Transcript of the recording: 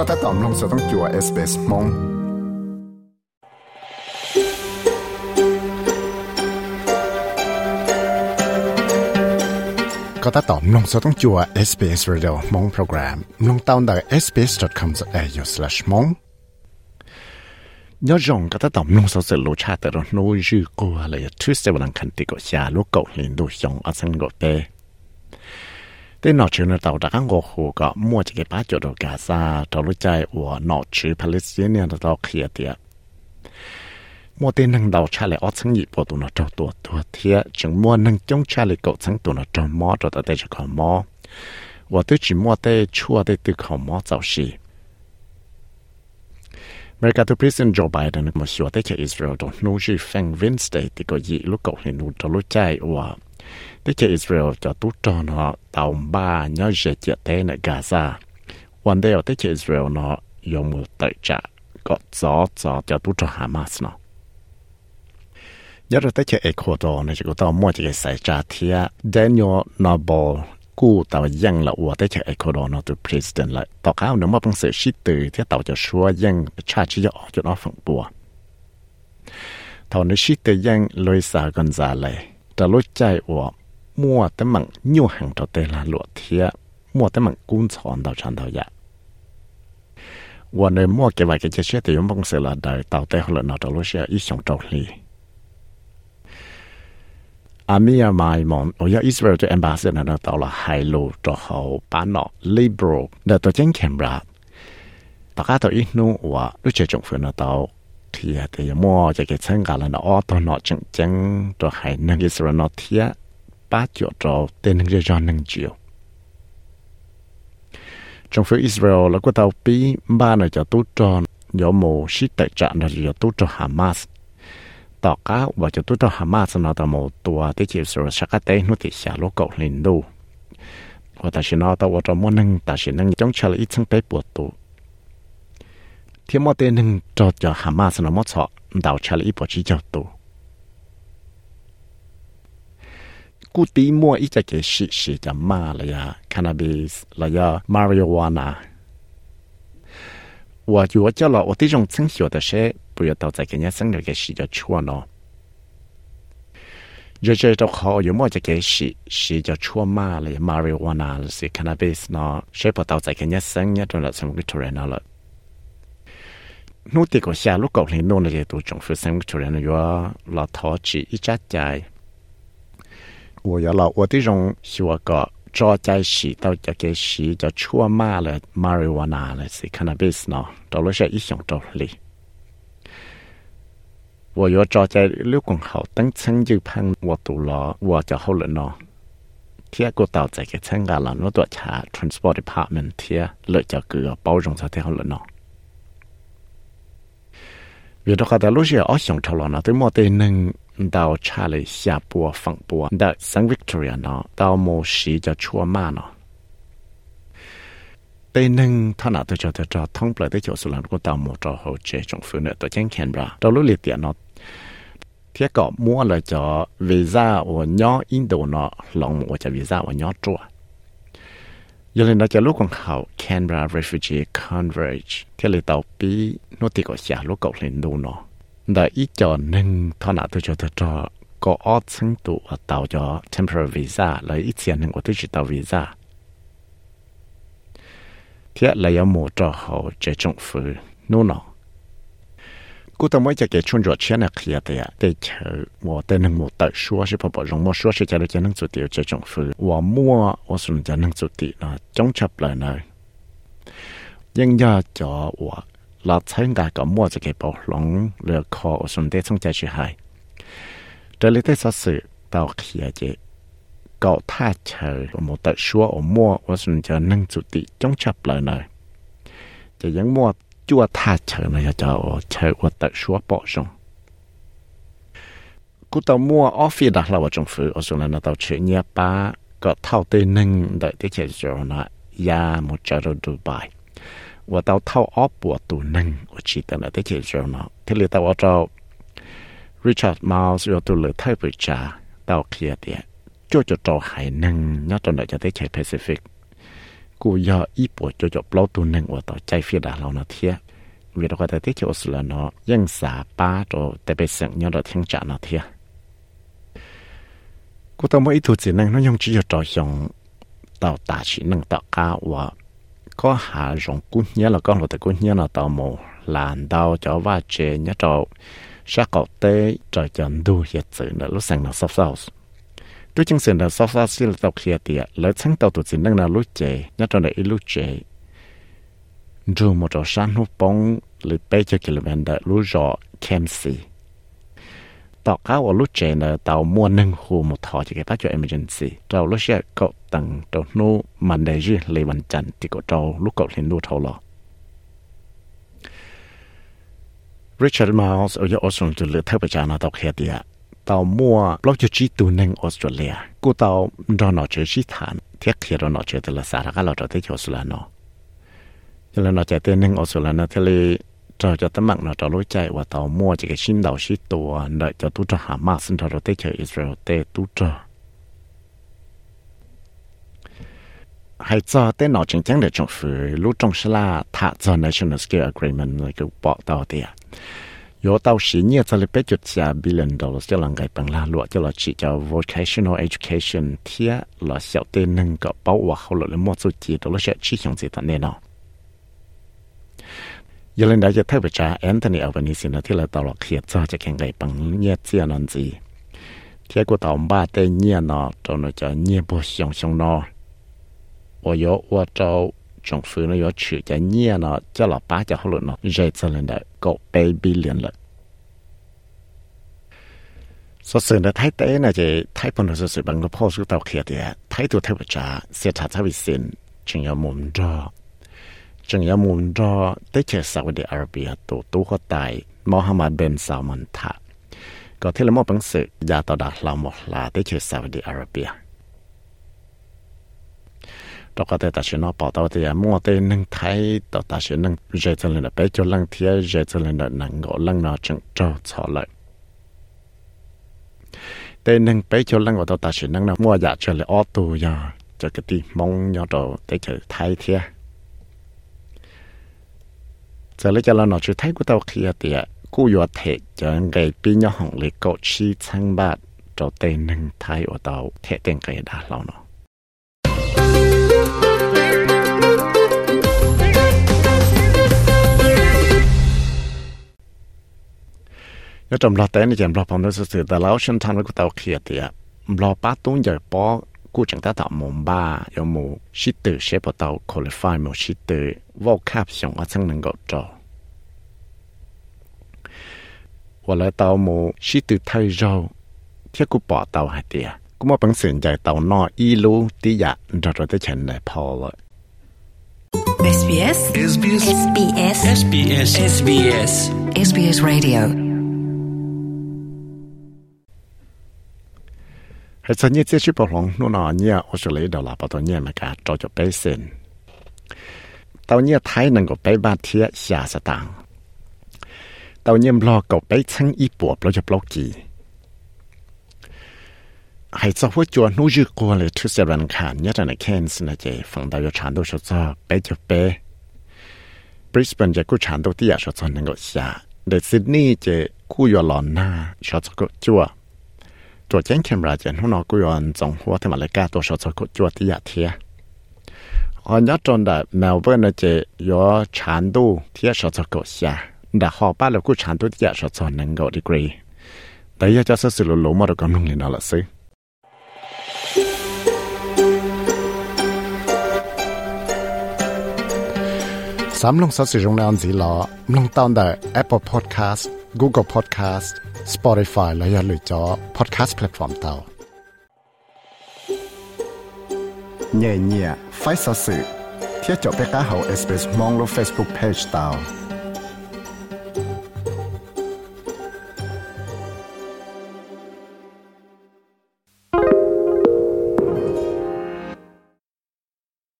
ก็ถ้าตอมลงสต้องจัวเอสเปสมงก็ถ้าตอมลงสต้องจัว SBS Radio มงโปรแกรมลงตาวน์ได้ sbs.com.au/mong nhớ rằng cái tác động nông sản sự lỗ cha từ đó nuôi dư cô là thứ sẽ bằng khẩn tỷ của xa lúc cậu liền đôi dòng ở sân gỗ tê tên nọ chữ nó tàu đã các ngọc hồ có mua Gaza tàu lúc chạy của nọ chữ Palestinian nó tàu kia tiệt mua tên năng đầu cha lại ót sáng nhịp của tụi nó trâu tụi tụi thiệt chừng mua năng chống cha lại cậu sáng tụi nó trâu mò rồi tại đây cho cậu mò và tôi chỉ mua tê chua tê từ cậu mò cháu xì. America to President Joe Biden một số tê cho Israel đó nô chỉ phanh Wednesday thì có gì lúc cậu hiện nụ trâu lúc chạy của thế chế Israel cho tú tròn họ tàu ba nhớ dễ chế thế này Gaza quan đề thế chế Israel nó dùng một tại trả có gió gió cho tú tròn Hamas nó. Nhớ rồi thế chế Ecuador này chỉ có tàu mua chỉ cái xảy ra thì Daniel Noble กู้แต่ว่ายังละอวดได้จากเอคโดนอตัวประธานเลยต่อข้าวเนื้อมาพังเสือชิดตือที่เต่าจะชัวยังชาชิยออกจนออกฝั่งปัวตอนนี้ชิดตือยังลอยสากันซาเลยแต่ลดใจอวบ mua tới mặn nhiều hàng trò tê là lụa thía. Mua tới mặn cuốn chọn đầu chọn đầu dạ. Và nơi mua cái vài cái chế xe thì chúng bông sẽ là đời tàu tê hoặc là nó trâu lúc sẽ ít sống trâu lì. À mi à mai mòn ở giờ Israel cho embassy là nó tàu là hai lô trò hậu bán nọ liberal để tổ chức Canberra tất cả tàu ít nu và lúc chơi trọng phiền nó tàu thì thì mua cái cái chân gà là nó ở tàu nó chân chân trò hai năng Israel nó thiệt ba triệu trò tên nâng ra nâng triệu trong phía Israel là có tàu bí ba này cho tốt tròn do mồ sĩ tại trạng là cho tốt cho Hamas. Tỏ cá và cho tốt cho Hamas nó tàu mồ tua à, tới chiều sửa sắc tế nó thì xả lỗ cậu lên đô và ta sẽ nói tàu cho muốn ta sẽ nâng chống trả lại ít tế bột tù. Thiên mô tên nâng cho cho Hamas nó mất sọ, đào trả ít bột chỉ cho tù. กูตีมัวอีจะเกชิชิจะมาเลยอะคานาบิสเลยอะมาริโอวานา我就我叫了，我这种成小的事，不要到在给人家生了个事就错了。就这都好，有么这个事事就错嘛了，marijuana 是 cannabis 呢，谁不到在给人家生一种了，什么个突然了。นู่ติก็ชาลูกกเลยนู่นเลยตัวจงฟื้นเซม 我要老我这种是我个做在洗到这个洗就出嘛了，marijuana 了是 cannabis 呢，到了是一种道理。我要做在六公后等层就碰我读了，我就好了呢。贴个到这个层啊了，我多查 transport department 贴了就个包容才贴好了呢。vì đó cả lúc giờ ở sông thảo nó tới một tên nâng đào San Victoria nó chua nâng nào tôi cho tôi cho thông bởi tới chỗ số lần của tàu mô cho hỗ trợ trong phương nữa tôi chẳng khen ra đào lúc liệt nó thiết có mua là cho visa của nhỏ Indo nó lòng của cho visa của nhỏ chua giờ lên đó cho lúc còn hậu, Canberra Refugee Converge. Thì là tàu bi nó thì có xả lúc cậu lên đâu nó đã ít cho nên thọ nạ tôi cho tôi cho có ở chứng tụ ở tàu cho temporary visa là ít tiền nên của tôi chỉ tàu visa. Thế là có một trò hậu chế trọng phụ nô nọ. Cú tao mới cho cái chuyện rồi chuyện này kia thì để chờ và để một tờ số sẽ phải bảo một số sẽ chờ được cho nâng chủ tiêu chế trọng phụ và mua và sử dụng cho chủ tiêu là chống chấp lại này nhưng giờ cho và là thấy ngài có mua cho cái bộ lỏng lừa khó ở sân tế trong trái chữ hai. Trở lý tế xã sự tao tha chờ một tờ xua ở mua ở sân chờ nâng chủ tị trong lời nơi. Chỉ những mua chua tha chờ này cho ở chờ ở tờ xua bộ sông. Cú tao mua office đặt là ở trong phủ ở sân là nó tao chữ có thao tê nâng đợi tế chế cho ya một Dubai. ว่าเตาเท่าออบปวดตัวนั่งอุจิตันแต่เจียวเจ้าเนาะที่เรือเตาว่าเจ้าริชาร์ดมาส์อยู่ตัวเลือไทยปุจาเตาเคลียเดียจู่จู่เจ้าหายนั่งยอดตอนไหนจะได้เฉียแปซิฟิกกูยออีปวดจู่จู่เปล่าตัวนั่งว่าเตาใจฟีดาเราเนาะเทียเวลาก็แต่ที่เจียวสุดแล้วเนาะยังสาป้าโตแต่ไปสั่งยอดเราเทียงจาเนาะเทียกูต้องมาอีถูกสินั่งนั่งยองจีอยู่จ่อยองเตาตาชินั่งเตาก้าวว่า có hạ rộng cú nhớ là con lột từ cú nhớ là tàu mù làn đau cho va chè nhớ trầu sát cậu tế trời chân đu hiệt sự nữa, lúc sang nó sắp sau tôi chứng sinh là sắp sau xin là tộc hiệt tiệt lấy sáng tàu tụt sinh đang là lúc chè nhớ trầu này lúc chè dù một trò sáng hút bóng lượt bay cho km lúc rõ kem xì tàu cá ở lúc chế là tàu mua nâng hồ một thọ chỉ cái phát cho emergency. Tàu lúc xe cậu tầng tàu nô mình để gì lì văn chân thì cậu tàu lúc cậu lên nô thầu lọ Richard Miles, ở ở xuống từ lửa thép bei cha nó tàu kia tiệt tàu mua lo cho chi tu neng Australia. Cô tàu đó nó chơi chi thản, thiết khi đó nó chơi từ là sao cái lo cho tới sula nó cho nên nó chạy tới neng Australia nó thế cho cho tấm mạng nó cho lối chạy và tàu mua chỉ cái xin đầu xí tù đợi cho tu cho Hamas xin cho rồi tới chơi Israel tới tu cho hay cho tới nó chính chắn để chọn phủ lúc trong sẽ la thả cho national scale agreement là cái bỏ tàu tiền yo tao xí nhia cho lấy chút xia billion dollars cho lần cái bằng la lụa cho là chỉ cho vocational education thia là 小 tên nâng cái bảo hòa hậu lợi mua số chỉ đó là sẽ chỉ hướng gì ta nên nào 的能够包我后来的么做几多了些去向这的内容。有人大家特别查 Anthony Albanese 呢，贴了到了开早就看个帮业这样子，贴过到八的年呢，就那叫年不相相呢，我有我找。政府呢 จึงยมุนรอได้เชสาวดีอาระเบียตัวตู้ก็ตายมอฮัมหมัดเบนซามันทะก็ที่ละมอบังสึกยาต่อดาลามอลาได้เชสาวดีอาระเบียเราก็แต่ตัดสินอปอตัวเตียมัวเตนึงไทยต่อตัดสินนึงเจจเลนไปจนลังเทียเจจเลนนังก็ลังนอจึงจอชอเลยเตนึงไปจนลังก็ต่อตัดสินนังนะมัวอยากเชลออตัวยาจะกติมองยอดเตเจไทยเทีย giờ lấy nó chú thấy của tao kia thì cú yo thể cho ngày pin nhau hỏng lấy cậu chi sang bát cho tên nâng thái ở tao thể tên cái đã lâu nó yo trong lo tên này chèm lo nó sự sự ta lão sinh thanh với của kia thì lo bát tuấn giờ bỏ กูจังตาต่อมงบ้ายมูชิตเชปตาคุลิฟายมูชิตวอลคับสองอันนึงก็จอว่าแล้วตามูชิตไทยเราเที่ยกูปอเตาหายเตียกูมาเป็นสิ่งใหญ่เตานออีรู้ที่อยากเราจะได้เห็นได้พอเลย SBS SBS SBS SBS SBS SBS Radio แต่ส่วนใหเสียชิบปลงนู่นนี่ยออสเตรเลียดอลลาร์ปตัวนี่มันก็จอจะไปเซ็นตอนนี้ยไทยนั่นก็ไปบ้านเทียชาสตางตอนนี้ยบล็อก็ไปชั้งอีปวบแล้วจะบล็อกกี่ยแต่ในเคนส์นะเจฟังดาวยชานดูชดซาไปจะไปบริสเบน还在我家努日过了出些人看，你在那看是那些放到要长度说做白就白，Brisbane 这个长度底下说做能够下，但น你这古月老那说这个做。 ตัวที่อยากชดจะนั่งก็ชาเดซิดนีย์จะกู้ยอลอนหน้าชดจะก็จั่วตัวเจนเคมราเจนหุ่นกุยอนจงหัวที่มาเลกาตัวชดก็จั่วที่อยากเทียอันยัดจนได้เมลเบิร์นจะยอชานดูที่ชดจะก็ชาแต่หอป้าเรากู้ชานตัวที่อยากชดจะนั่งก็ดีกรีแต่อยากจะสื่อหลุมมาดูกำลังเรียนอะไรสิ สามลงสัสิรงนานสีหลอลงตอนได้ Apple Podcast Google Podcast Spotify และอย่าลืมจอ Podcast Platform เตาเนี่ยเนี่ยไฟสื่อเที่ยวจบไปก้าเฮา SBS มองลง Facebook Page เตา